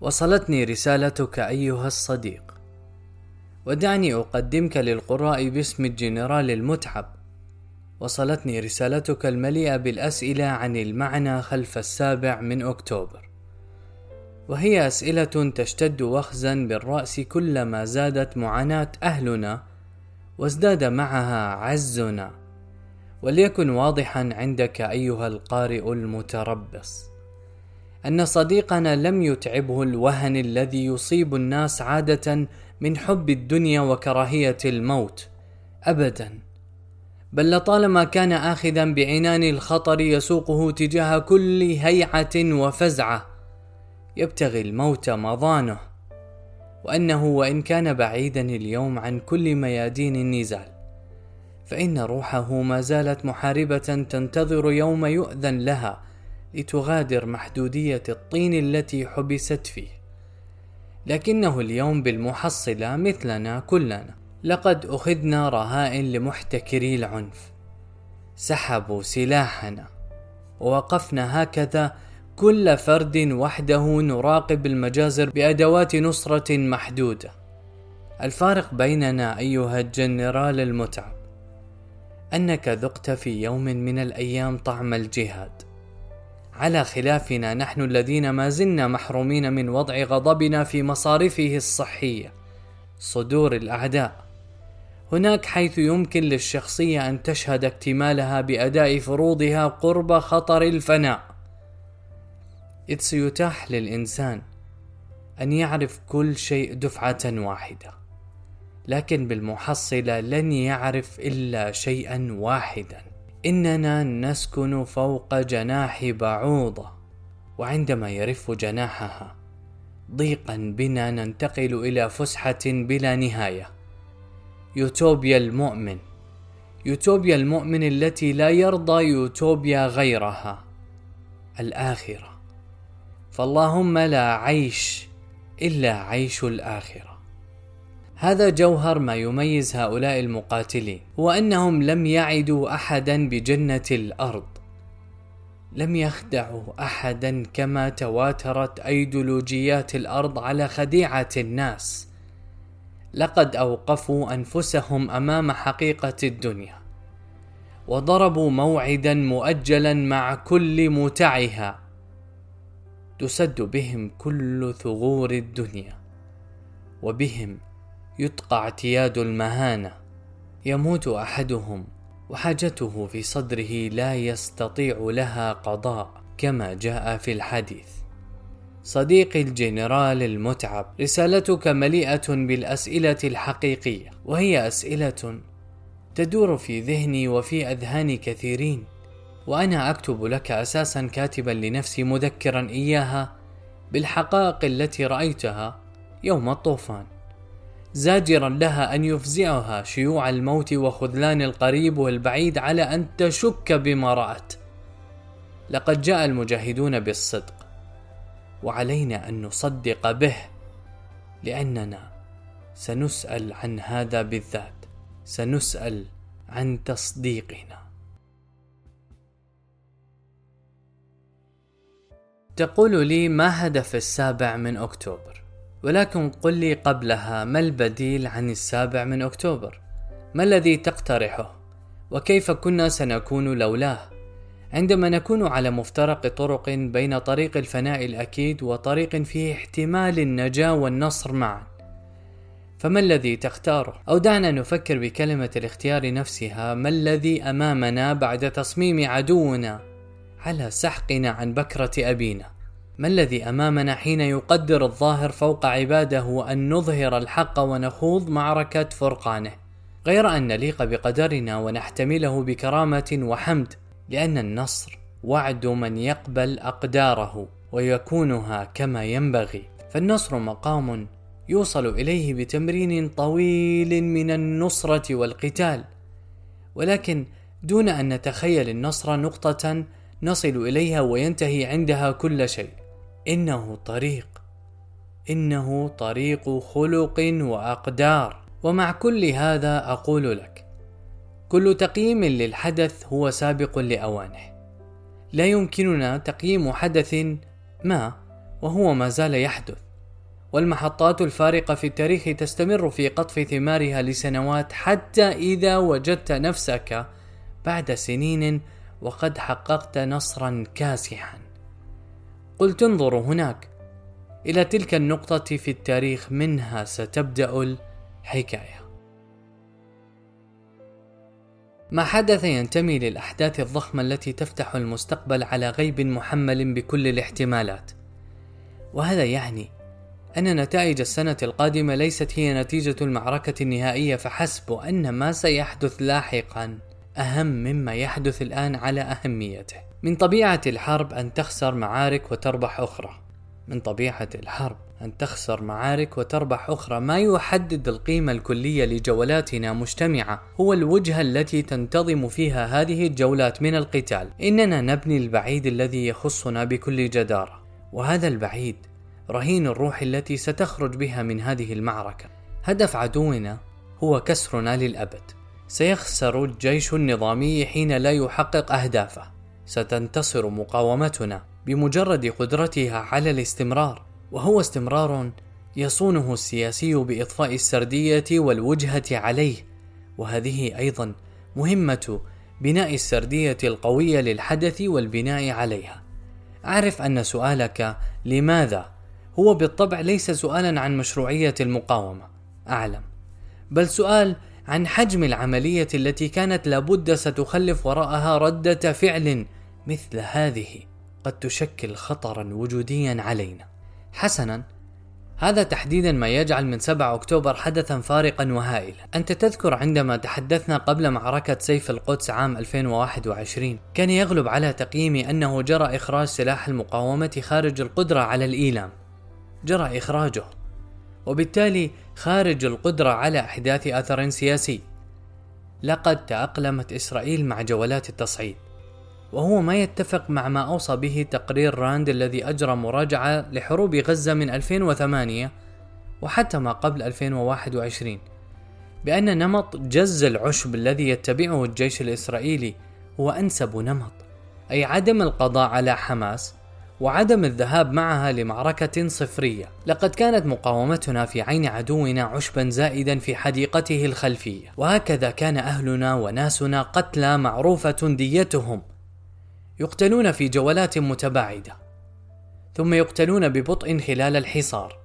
وصلتني رسالتك أيها الصديق. ودعني أقدمك للقراء باسم الجنرال المتعب. وصلتني رسالتك المليئة بالأسئلة عن المعنى خلف السابع من أكتوبر. وهي أسئلة تشتد وخزا بالرأس كلما زادت معاناة أهلنا وازداد معها عزنا. وليكن واضحا عندك أيها القارئ المتربص. أن صديقنا لم يتعبه الوهن الذي يصيب الناس عادة من حب الدنيا وكراهية الموت. أبدا. بل لطالما كان آخذا بعنان الخطر يسوقه تجاه كل هيعة وفزعة يبتغي الموت مضانه. وأنه وإن كان بعيدا اليوم عن كل ميادين النزال فإن روحه ما زالت محاربة تنتظر يوم يؤذن لها. لتغادر محدودية الطين التي حبست فيه. لكنه اليوم بالمحصلة مثلنا كلنا. لقد أخذنا رهائن لمحتكري العنف. سحبوا سلاحنا. ووقفنا هكذا كل فرد وحده نراقب المجازر بأدوات نصرة محدودة. الفارق بيننا أيها الجنرال المتعب. أنك ذقت في يوم من الأيام طعم الجهاد. على خلافنا نحن الذين ما زلنا محرومين من وضع غضبنا في مصارفه الصحية صدور الأعداء. هناك حيث يمكن للشخصية أن تشهد اكتمالها بأداء فروضها قرب خطر الفناء. اذ سيتاح للإنسان أن يعرف كل شيء دفعة واحدة لكن بالمحصلة لن يعرف إلا شيئا واحدا. إننا نسكن فوق جناح بعوضة وعندما يرف جناحها ضيقا بنا ننتقل إلى فسحة بلا نهاية. يوتوبيا المؤمن. يوتوبيا المؤمن التي لا يرضى يوتوبيا غيرها. الآخرة. فاللهم لا عيش إلا عيش الآخرة. هذا جوهر ما يميز هؤلاء المقاتلين هو انهم لم يعدوا احدا بجنة الأرض. لم يخدعوا احدا كما تواترت ايديولوجيات الأرض على خديعة الناس. لقد أوقفوا أنفسهم أمام حقيقة الدنيا وضربوا موعدا مؤجلا مع كل متعها. تسد بهم كل ثغور الدنيا وبهم يتقى اعتياد المهانة. يموت أحدهم وحاجته في صدره لا يستطيع لها قضاء كما جاء في الحديث. صديقي الجنرال المتعب رسالتك مليئة بالأسئلة الحقيقية وهي أسئلة تدور في ذهني وفي أذهان كثيرين وأنا أكتب لك أساسا كاتبا لنفسي مذكرا إياها بالحقائق التي رأيتها يوم الطوفان. زاجرا لها أن يفزعها شيوع الموت وخذلان القريب والبعيد على أن تشك بما رأت. لقد جاء المجاهدون بالصدق وعلينا أن نصدق به لأننا سنسأل عن هذا بالذات سنسأل عن تصديقنا. تقول لي ما هدف السابع من أكتوبر؟ ولكن قل لي قبلها ما البديل عن السابع من أكتوبر؟ ما الذي تقترحه؟ وكيف كنا سنكون لولاه؟ عندما نكون على مفترق طرق بين طريق الفناء الأكيد وطريق فيه احتمال النجاة والنصر معا فما الذي تختاره؟ أو دعنا نفكر بكلمة الاختيار نفسها ما الذي أمامنا بعد تصميم عدونا على سحقنا عن بكرة أبينا ما الذي أمامنا حين يقدر الظاهر فوق عباده أن نظهر الحق ونخوض معركة فرقانه؟ غير أن نليق بقدرنا ونحتمله بكرامة وحمد لأن النصر وعد من يقبل أقداره ويكونها كما ينبغي. فالنصر مقام يوصل إليه بتمرين طويل من النصرة والقتال. ولكن دون أن نتخيل النصر نقطة نصل إليها وينتهي عندها كل شيء. إنه طريق. إنه طريق خلق وأقدار. ومع كل هذا أقول لك كل تقييم للحدث هو سابق لأوانه. لا يمكننا تقييم حدث ما وهو ما زال يحدث. والمحطات الفارقة في التاريخ تستمر في قطف ثمارها لسنوات حتى إذا وجدت نفسك بعد سنين وقد حققت نصرا كاسحا. قلت انظروا هناك. إلى تلك النقطة في التاريخ منها ستبدأ الحكاية. ما حدث ينتمي للأحداث الضخمة التي تفتح المستقبل على غيب محمل بكل الاحتمالات. وهذا يعني أن نتائج السنة القادمة ليست هي نتيجة المعركة النهائية فحسب وان ما سيحدث لاحقا أهم مما يحدث الآن على أهميته. من طبيعة الحرب أن تخسر معارك وتربح أخرى. من طبيعة الحرب أن تخسر معارك وتربح أخرى ما يحدد القيمة الكلية لجولاتنا مجتمعة. هو الوجهة التي تنتظم فيها هذه الجولات من القتال. إننا نبني البعيد الذي يخصنا بكل جدارة. وهذا البعيد رهين الروح التي ستخرج بها من هذه المعركة. هدف عدونا هو كسرنا للأبد. سيخسر الجيش النظامي حين لا يحقق أهدافه. ستنتصر مقاومتنا بمجرد قدرتها على الاستمرار وهو استمرار يصونه السياسي بإطفاء السردية والوجهة عليه. وهذه أيضا مهمة بناء السردية القوية للحدث والبناء عليها. أعرف أن سؤالك لماذا؟ هو بالطبع ليس سؤالا عن مشروعية المقاومة. أعلم. بل سؤال عن حجم العملية التي كانت لابد ستخلف وراءها ردة فعل مثل هذه. قد تشكل خطرا وجوديا علينا. حسنا، هذا تحديدا ما يجعل من 7 أكتوبر حدثا فارقا وهائلا. أنت تذكر عندما تحدثنا قبل معركة سيف القدس عام 2021 كان يغلب على تقييمي أنه جرى إخراج سلاح المقاومة خارج القدرة على الإيلام. جرى إخراجه. وبالتالي خارج القدرة على إحداث أثر سياسي. لقد تأقلمت إسرائيل مع جولات التصعيد وهو ما يتفق مع ما أوصى به تقرير راند الذي أجرى مراجعة لحروب غزة من 2008 وحتى ما قبل 2021 بأن نمط جز العشب الذي يتبعه الجيش الإسرائيلي هو أنسب نمط أي عدم القضاء على حماس وعدم الذهاب معها لمعركة صفرية. لقد كانت مقاومتنا في عين عدونا عشبا زائدا في حديقته الخلفية، وهكذا كان أهلنا وناسنا قتلى معروفة ديتهم. يقتلون في جولات متباعدة. ثم يقتلون ببطء خلال الحصار.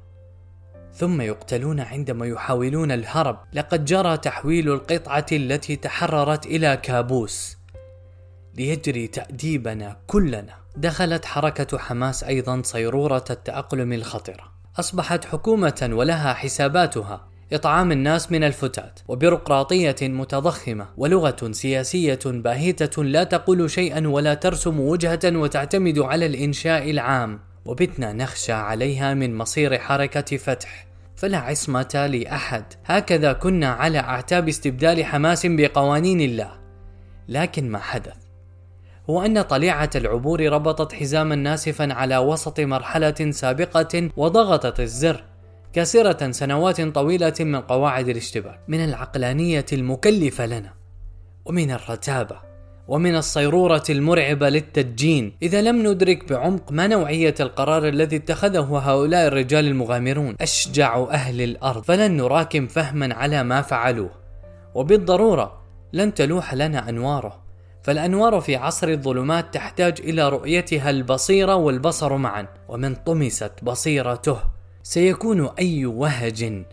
ثم يقتلون عندما يحاولون الهرب. لقد جرى تحويل القطعة التي تحررت إلى كابوس ليجري تأديبنا كلنا. دخلت حركة حماس أيضا صيرورة التأقلم الخطره أصبحت حكومة ولها حساباتها إطعام الناس من الفتات وبيروقراطية متضخمة ولغة سياسية باهتة لا تقول شيئا ولا ترسم وجهة وتعتمد على الإنشاء العام. وبتنا نخشى عليها من مصير حركة فتح. فلا عصمة لأحد. هكذا كنا على أعتاب استبدال حماس بقوانين الله. لكن ما حدث؟ هو أن طليعة العبور ربطت حزاما ناسفا على وسط مرحلة سابقة وضغطت الزر كاسرة سنوات طويلة من قواعد الاشتباك من العقلانية المكلفة لنا ومن الرتابة ومن الصيرورة المرعبة للتدجين. إذا لم ندرك بعمق ما نوعية القرار الذي اتخذه هؤلاء الرجال المغامرون أشجع أهل الأرض فلن نراكم فهما على ما فعلوه. وبالضرورة لن تلوح لنا أنواره. فالأنوار في عصر الظلمات تحتاج إلى رؤيتها البصيرة والبصر معا ومن طمست بصيرته سيكون أي وهج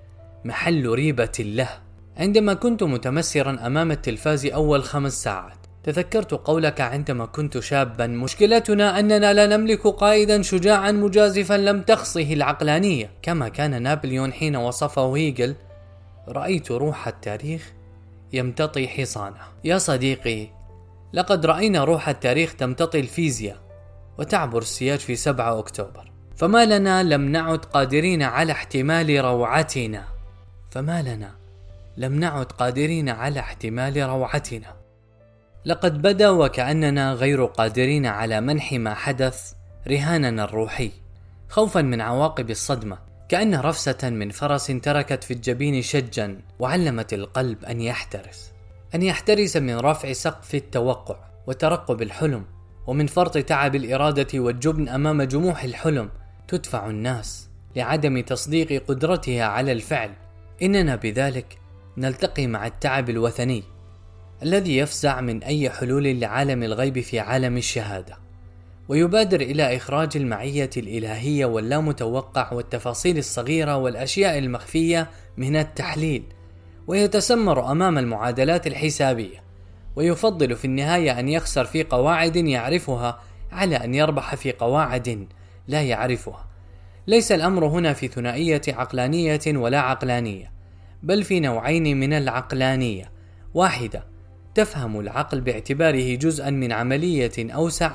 محل ريبة له. عندما كنت متمسرا أمام التلفاز أول خمس ساعات تذكرت قولك عندما كنت شابا. مشكلتنا أننا لا نملك قائدا شجاعا مجازفا لم تخصه العقلانية. كما كان نابليون حين وصفه هيجل رأيت روح التاريخ يمتطي حصانه. يا صديقي لقد رأينا روح التاريخ تمتطي الفيزياء وتعبر السياج في 7 أكتوبر. فما لنا لم نعد قادرين على احتمال روعتنا. فما لنا لم نعد قادرين على احتمال روعتنا. لقد بدا وكأننا غير قادرين على منح ما حدث رهاننا الروحي خوفا من عواقب الصدمة. كأن رفسة من فرس تركت في الجبين شجا وعلمت القلب أن يحترس. أن يحترس من رفع سقف التوقع وترقب الحلم ومن فرط تعب الإرادة والجبن أمام جموح الحلم تدفع الناس لعدم تصديق قدرتها على الفعل. إننا بذلك نلتقي مع التعب الوثني الذي يفزع من أي حلول لعالم الغيب في عالم الشهادة ويبادر إلى إخراج المعية الإلهية واللامتوقع والتفاصيل الصغيرة والأشياء المخفية من التحليل. ويتسمر أمام المعادلات الحسابية ويفضل في النهاية أن يخسر في قواعد يعرفها على أن يربح في قواعد لا يعرفها. ليس الأمر هنا في ثنائية عقلانية ولا عقلانية بل في نوعين من العقلانية. واحدة تفهم العقل باعتباره جزءا من عملية أوسع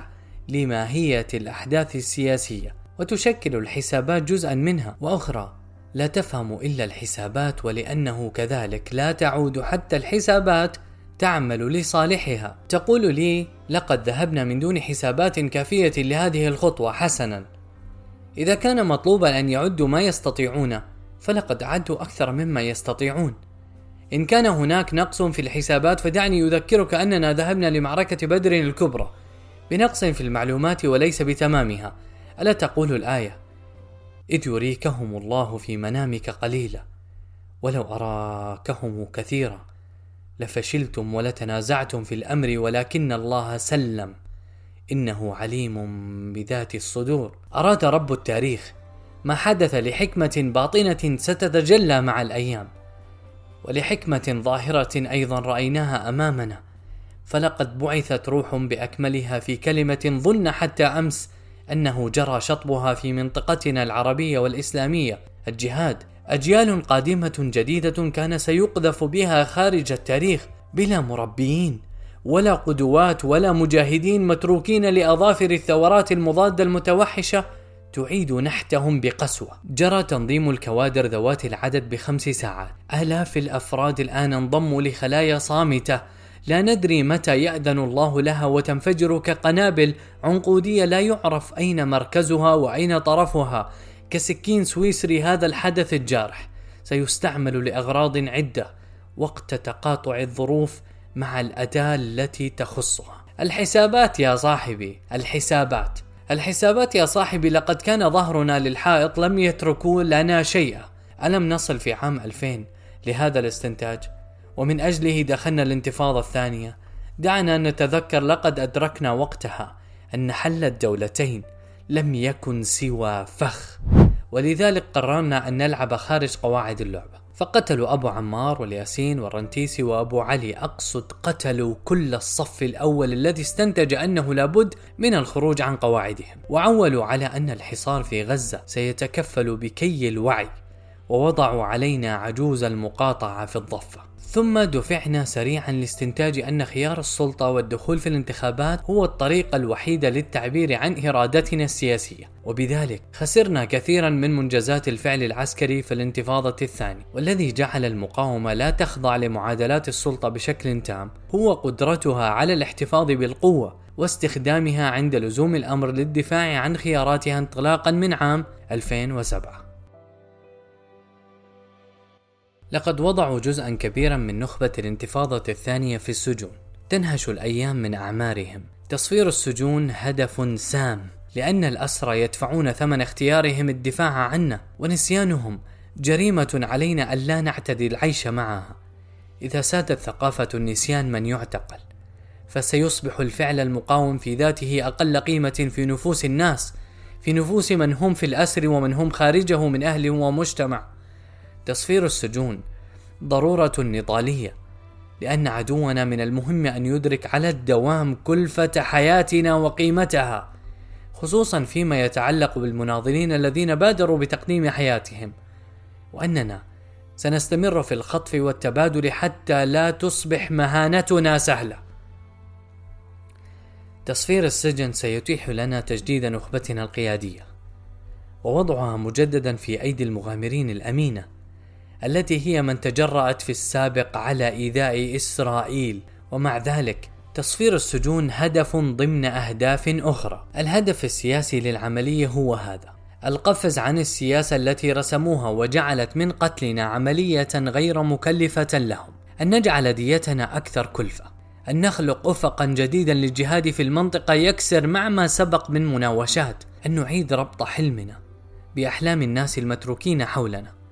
لماهية الأحداث السياسية وتشكل الحسابات جزءا منها. وأخرى لا تفهم إلا الحسابات ولأنه كذلك لا تعود حتى الحسابات تعمل لصالحها. تقول لي لقد ذهبنا من دون حسابات كافية لهذه الخطوة حسنا. إذا كان مطلوبا أن يعدوا ما يستطيعون فلقد عدوا أكثر مما يستطيعون. إن كان هناك نقص في الحسابات فدعني أذكرك أننا ذهبنا لمعركة بدر الكبرى. بنقص في المعلومات وليس بتمامها. ألا تقول الآية؟ إذ يريكهم الله في منامك قليلا ولو أراكهم كثيرا لفشلتم ولتنازعتم في الأمر ولكن الله سلم. إنه عليم بذات الصدور. أراد رب التاريخ ما حدث لحكمة باطنة ستتجلى مع الأيام ولحكمة ظاهرة أيضا رأيناها أمامنا. فلقد بعثت روح بأكملها في كلمة ظن حتى أمس أنه جرى شطبها في منطقتنا العربية والإسلامية. الجهاد أجيال قادمة جديدة كان سيقذف بها خارج التاريخ بلا مربيين ولا قدوات ولا مجاهدين متروكين لأظافر الثورات المضادة المتوحشة تعيد نحتهم بقسوة. جرى تنظيم الكوادر ذوات العدد بخمس ساعات. آلاف الأفراد الآن انضموا لخلايا صامتة لا ندري متى يأذن الله لها وتنفجر كقنابل عنقودية لا يعرف أين مركزها وأين طرفها كسكين سويسري هذا الحدث الجارح سيستعمل لأغراض عدة وقت تقاطع الظروف مع الأداة التي تخصها. الحسابات يا صاحبي، الحسابات. الحسابات يا صاحبي لقد كان ظهرنا للحائط لم يتركوا لنا شيئا. ألم نصل في عام 2000 لهذا الاستنتاج؟ ومن أجله دخلنا الانتفاضة الثانية. دعنا نتذكر لقد أدركنا وقتها أن حل الدولتين لم يكن سوى فخ. ولذلك قررنا أن نلعب خارج قواعد اللعبة. فقتلوا أبو عمار والياسين والرنتيسي وأبو علي. أقصد قتلوا كل الصف الأول الذي استنتج أنه لابد من الخروج عن قواعدهم. وعولوا على أن الحصار في غزة سيتكفل بكي الوعي ووضعوا علينا عجوز المقاطعة في الضفة. ثم دفعنا سريعا لاستنتاج أن خيار السلطة والدخول في الانتخابات هو الطريقة الوحيده للتعبير عن إرادتنا السياسية. وبذلك خسرنا كثيرا من منجزات الفعل العسكري في الانتفاضة الثانية والذي جعل المقاومة لا تخضع لمعادلات السلطة بشكل تام هو قدرتها على الاحتفاظ بالقوة واستخدامها عند لزوم الأمر للدفاع عن خياراتها انطلاقا من عام 2007 لقد وضعوا جزءا كبيرا من نخبة الانتفاضة الثانية في السجون. تنهش الأيام من أعمارهم. تصفير السجون هدف سام لأن الأسرى يدفعون ثمن اختيارهم الدفاع عنا ونسيانهم. جريمة علينا ألا نعتدي العيش معها. إذا سادت ثقافة النسيان من يعتقل فسيصبح الفعل المقاوم في ذاته أقل قيمة في نفوس الناس في نفوس من هم في الأسر ومن هم خارجه من أهل ومجتمع. تصفير السجون ضرورة نضالية لأن عدونا من المهم أن يدرك على الدوام كلفة حياتنا وقيمتها خصوصا فيما يتعلق بالمناضلين الذين بادروا بتقديم حياتهم. وأننا سنستمر في الخطف والتبادل حتى لا تصبح مهانتنا سهلة. تصفير السجن سيتيح لنا تجديد نخبتنا القيادية ووضعها مجددا في أيدي المغامرين الأمينة التي هي من تجرأت في السابق على إيذاء إسرائيل ومع ذلك تصفير السجون هدف ضمن أهداف أخرى. الهدف السياسي للعملية هو هذا القفز عن السياسة التي رسموها وجعلت من قتلنا عملية غير مكلفة لهم. أن نجعل ديتنا أكثر كلفة. أن نخلق أفقا جديدا للجهاد في المنطقة يكسر مع ما سبق من مناوشات. أن نعيد ربط حلمنا بأحلام الناس المتروكين حولنا.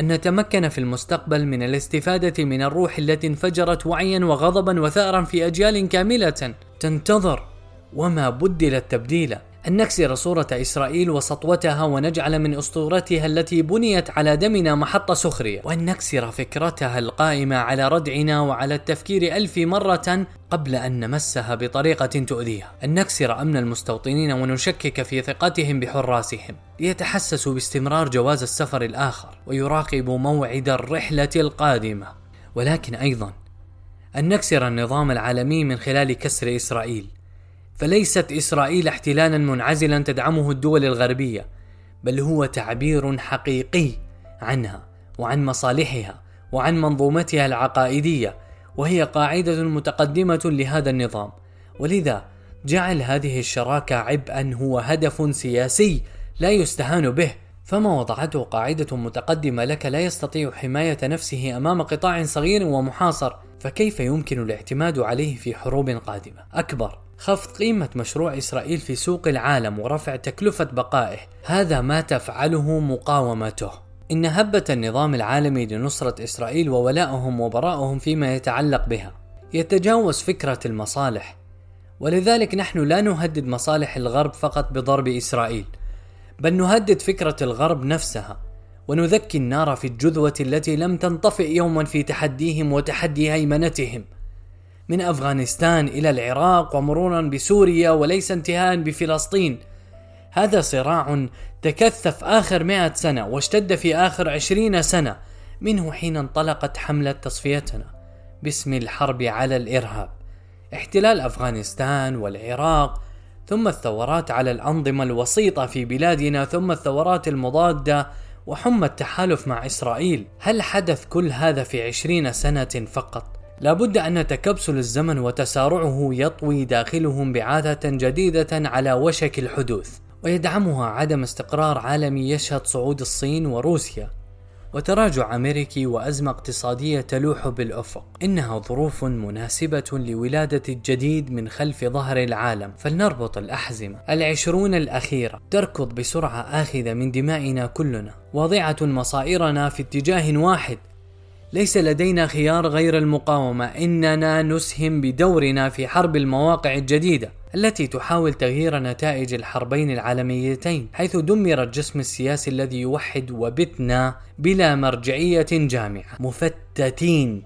أن نتمكن في المستقبل من الاستفادة من الروح التي انفجرت وعيا وغضبا وثارا في أجيال كاملة تنتظر وما بدلت تبديلا أن نكسر صورة إسرائيل وسطوتها ونجعل من أسطورتها التي بنيت على دمنا محط سخرية. وأن نكسر فكرتها القائمة على ردعنا وعلى التفكير ألف مرة قبل أن نمسها بطريقة تؤذيها. أن نكسر أمن المستوطنين ونشكك في ثقتهم بحراسهم. ليتحسسوا باستمرار جواز السفر الآخر ويراقبوا موعد الرحلة القادمة. ولكن أيضا أن نكسر النظام العالمي من خلال كسر إسرائيل. فليست إسرائيل احتلالا منعزلا تدعمه الدول الغربية بل هو تعبير حقيقي عنها وعن مصالحها وعن منظومتها العقائدية وهي قاعدة متقدمة لهذا النظام. ولذا جعل هذه الشراكة عبئا هو هدف سياسي لا يستهان به فما وضعته قاعدة متقدمة لك لا يستطيع حماية نفسه أمام قطاع صغير ومحاصر فكيف يمكن الاعتماد عليه في حروب قادمة؟ أكبر خفض قيمة مشروع إسرائيل في سوق العالم ورفع تكلفة بقائه. هذا ما تفعله مقاومته. إن هبة النظام العالمي لنصرة إسرائيل وولائهم وبراءهم فيما يتعلق بها يتجاوز فكرة المصالح. ولذلك نحن لا نهدد مصالح الغرب فقط بضرب إسرائيل بل نهدد فكرة الغرب نفسها. ونذكي النار في الجذوة التي لم تنطفئ يوما في تحديهم وتحدي هيمنتهم. من أفغانستان إلى العراق ومرورا بسوريا وليس انتهاء بفلسطين. هذا صراع تكثف آخر مئة سنة واشتد في آخر عشرين سنة منه حين انطلقت حملة تصفيتنا. باسم الحرب على الإرهاب. احتلال أفغانستان والعراق ثم الثورات على الأنظمة الوسيطة في بلادنا ثم الثورات المضادة وحمى التحالف مع إسرائيل. هل حدث كل هذا في عشرين سنة فقط؟ لابد أن تكبسل الزمن وتسارعه يطوي داخلهم بعاثة جديدة على وشك الحدوث ويدعمها عدم استقرار عالمي يشهد صعود الصين وروسيا. وتراجع أمريكي وأزمة اقتصادية تلوح بالأفق. إنها ظروف مناسبة لولادة الجديد من خلف ظهر العالم. فلنربط الأحزمة العشرون الأخيرة. تركض بسرعة آخذة من دمائنا كلنا. واضعة مصائرنا في اتجاه واحد. ليس لدينا خيار غير المقاومة. إننا نسهم بدورنا في حرب المواقع الجديدة التي تحاول تغيير نتائج الحربين العالميتين حيث دمر الجسم السياسي الذي يوحد وبتنا بلا مرجعية جامعة. مفتتين.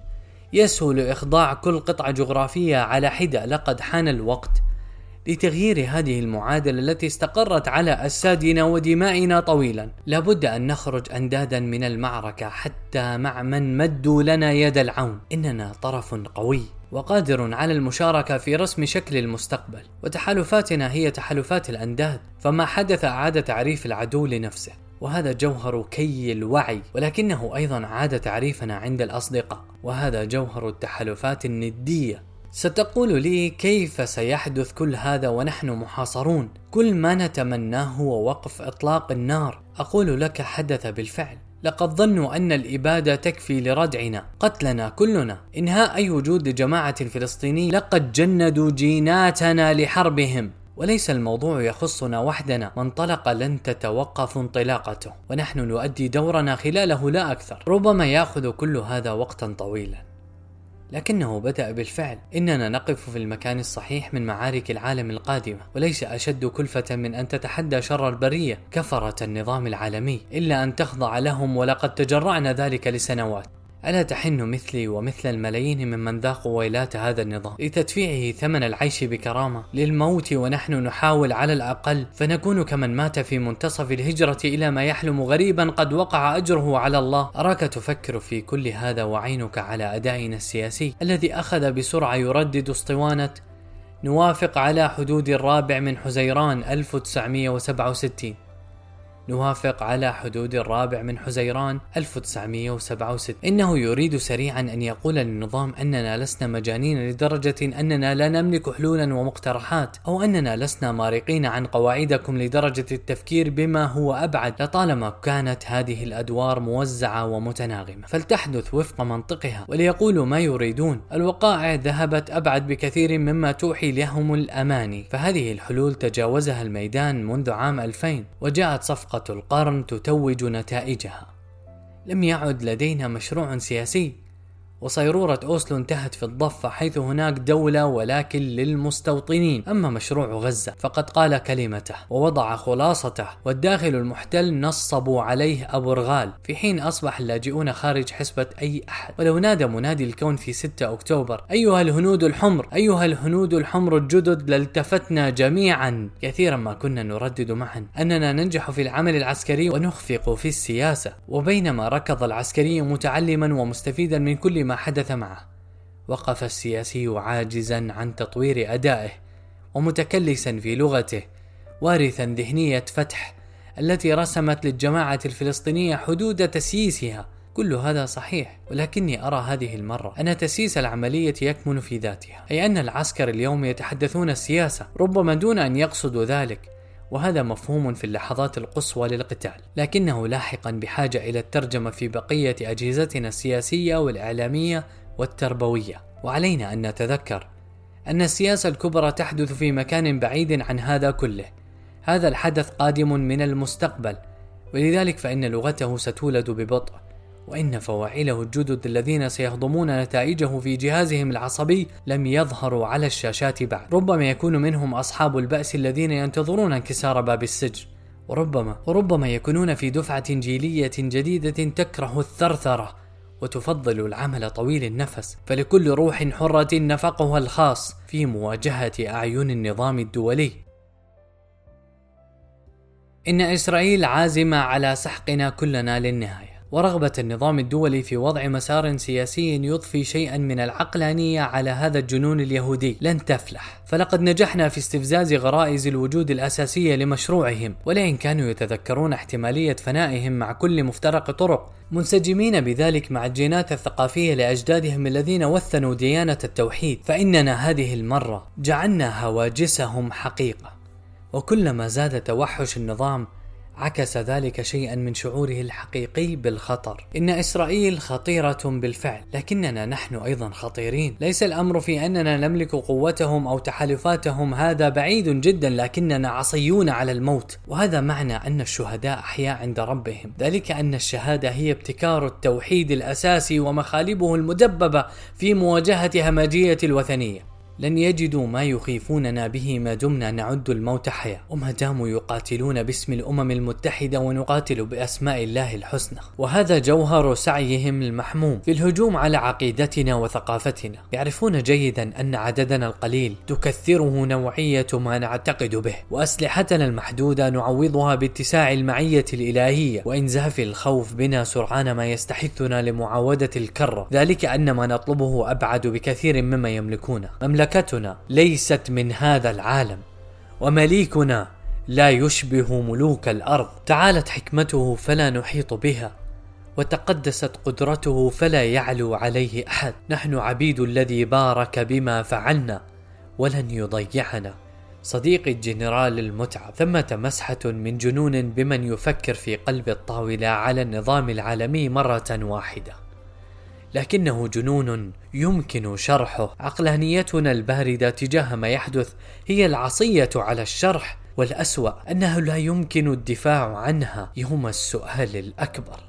يسهل إخضاع كل قطعة جغرافية على حدة. لقد حان الوقت لتغيير هذه المعادلة التي استقرت على أجسادنا ودمائنا طويلا. لابد أن نخرج أندادا من المعركة حتى مع من مدوا لنا يد العون. إننا طرف قوي وقادر على المشاركة في رسم شكل المستقبل. وتحالفاتنا هي تحالفات الأنداد فما حدث أعاد تعريف العدو لنفسه. وهذا جوهر كي الوعي ولكنه أيضا عاد تعريفنا عند الأصدقاء. وهذا جوهر التحالفات الندية. ستقول لي كيف سيحدث كل هذا ونحن محاصرون؟ كل ما نتمناه هو وقف إطلاق النار. أقول لك حدث بالفعل. لقد ظنوا أن الإبادة تكفي لردعنا قتلنا كلنا. إنهاء أي وجود لجماعة الفلسطينيين لقد جندوا جيناتنا لحربهم. وليس الموضوع يخصنا وحدنا. من طلق لن تتوقف انطلاقته. ونحن نؤدي دورنا خلاله لا أكثر. ربما يأخذ كل هذا وقتا طويلا. لكنه بدأ بالفعل. إننا نقف في المكان الصحيح من معارك العالم القادمة وليس أشد كلفة من أن تتحدى شر البرية كفرة النظام العالمي إلا أن تخضع لهم ولقد تجرعنا ذلك لسنوات. ألا تحن مثلي ومثل الملايين ممن ذاقوا ويلات هذا النظام؟ لتدفيعه ثمن العيش بكرامة. للموت ونحن نحاول على الأقل فنكون كمن مات في منتصف الهجرة إلى ما يحلم غريبا قد وقع أجره على الله. أراك تفكر في كل هذا وعينك على أدائنا السياسي الذي أخذ بسرعة يردد اسطوانة نوافق على حدود الرابع من حزيران 1967 نوافق على حدود الرابع من حزيران 1967 إنه يريد سريعا أن يقول للنظام أننا لسنا مجانين لدرجة أننا لا نملك حلولا ومقترحات أو أننا لسنا مارقين عن قواعدكم لدرجة التفكير بما هو أبعد لطالما كانت هذه الأدوار موزعة ومتناغمة. فلتحدث وفق منطقها وليقولوا ما يريدون. الوقائع ذهبت أبعد بكثير مما توحي لهم الأماني. فهذه الحلول تجاوزها الميدان منذ عام 2000 وجاءت صفقة القرن تتوج نتائجها. لم يعد لدينا مشروع سياسي وصيرورة أوسلو انتهت في الضفة حيث هناك دولة ولكن للمستوطنين أما مشروع غزة فقد قال كلمته ووضع خلاصته والداخل المحتل نصبوا عليه أبو رغال في حين أصبح اللاجئون خارج حسبة أي أحد. ولو نادى منادي الكون في 6 أكتوبر أيها الهنود الحمر أيها الهنود الحمر الجدد لالتفتنا جميعا. كثيرا ما كنا نردد معا أننا ننجح في العمل العسكري ونخفق في السياسة وبينما ركض العسكري متعلما ومستفيدا من كل ما حدث معه. وقف السياسي عاجزا عن تطوير أدائه ومتكلسا في لغته وارثا ذهنية فتح التي رسمت للجماعة الفلسطينية حدود تسييسها. كل هذا صحيح ولكني أرى هذه المرة أن تسييس العملية يكمن في ذاتها. أي أن العسكر اليوم يتحدثون السياسة ربما دون أن يقصدوا ذلك. وهذا مفهوم في اللحظات القصوى للقتال. لكنه لاحقا بحاجة إلى الترجمة في بقية أجهزتنا السياسية والإعلامية والتربوية. وعلينا أن نتذكر أن السياسة الكبرى تحدث في مكان بعيد عن هذا كله. هذا الحدث قادم من المستقبل ولذلك فإن لغته ستولد ببطء. وإن فواعله الجدد الذين سيهضمون نتائجه في جهازهم العصبي لم يظهروا على الشاشات بعد. ربما يكون منهم أصحاب البأس الذين ينتظرون انكسار باب السجن. وربما وربما يكونون في دفعة جيلية جديدة تكره الثرثرة وتفضل العمل طويل النفس. فلكل روح حرة نفقها الخاص في مواجهة أعين النظام الدولي. إن إسرائيل عازمة على سحقنا كلنا للنهاية. ورغبة النظام الدولي في وضع مسار سياسي يضفي شيئا من العقلانية على هذا الجنون اليهودي. لن تفلح. فلقد نجحنا في استفزاز غرائز الوجود الأساسية لمشروعهم ولئن كانوا يتذكرون احتمالية فنائهم مع كل مفترق طرق. منسجمين بذلك مع الجينات الثقافية لأجدادهم الذين وثنوا ديانة التوحيد. فإننا هذه المرة جعلنا هواجسهم حقيقة. وكلما زاد توحش النظام عكس ذلك شيئا من شعوره الحقيقي بالخطر. إن إسرائيل خطيرة بالفعل لكننا نحن أيضا خطيرين. ليس الأمر في أننا نملك قوتهم أو تحالفاتهم هذا بعيد جدا لكننا عصيون على الموت. وهذا معنى أن الشهداء أحياء عند ربهم. ذلك أن الشهادة هي ابتكار التوحيد الأساسي ومخالبه المدببة في مواجهة همجية الوثنية. لن يجدوا ما يخيفوننا به ما دمنا نعد الموت حياة. وما داموا يقاتلون باسم الأمم المتحدة ونقاتل بأسماء الله الحسنى. وهذا جوهر سعيهم المحموم في الهجوم على عقيدتنا وثقافتنا. يعرفون جيدا أن عددنا القليل تكثره نوعية ما نعتقد به. وأسلحتنا المحدودة نعوضها باتساع المعية الإلهية. وإنزاف الخوف بنا سرعان ما يستحثنا لمعاودة الكرة. ذلك أن ما نطلبه أبعد بكثير مما يملكونه مملكة مملكتنا ليست من هذا العالم ومليكنا لا يشبه ملوك الأرض. تعالت حكمته فلا نحيط بها وتقدست قدرته فلا يعلو عليه أحد. نحن عبيد الذي بارك بما فعلنا ولن يضيعنا. صديقي الجنرال المتعب ثمة مسحة من جنون بمن يفكر في قلب الطاولة على النظام العالمي مرة واحدة. لكنه جنون يمكن شرحه. عقلانيتنا الباردة تجاه ما يحدث هي العصية على الشرح والأسوأ أنه لا يمكن الدفاع عنها. يوم السؤال الأكبر.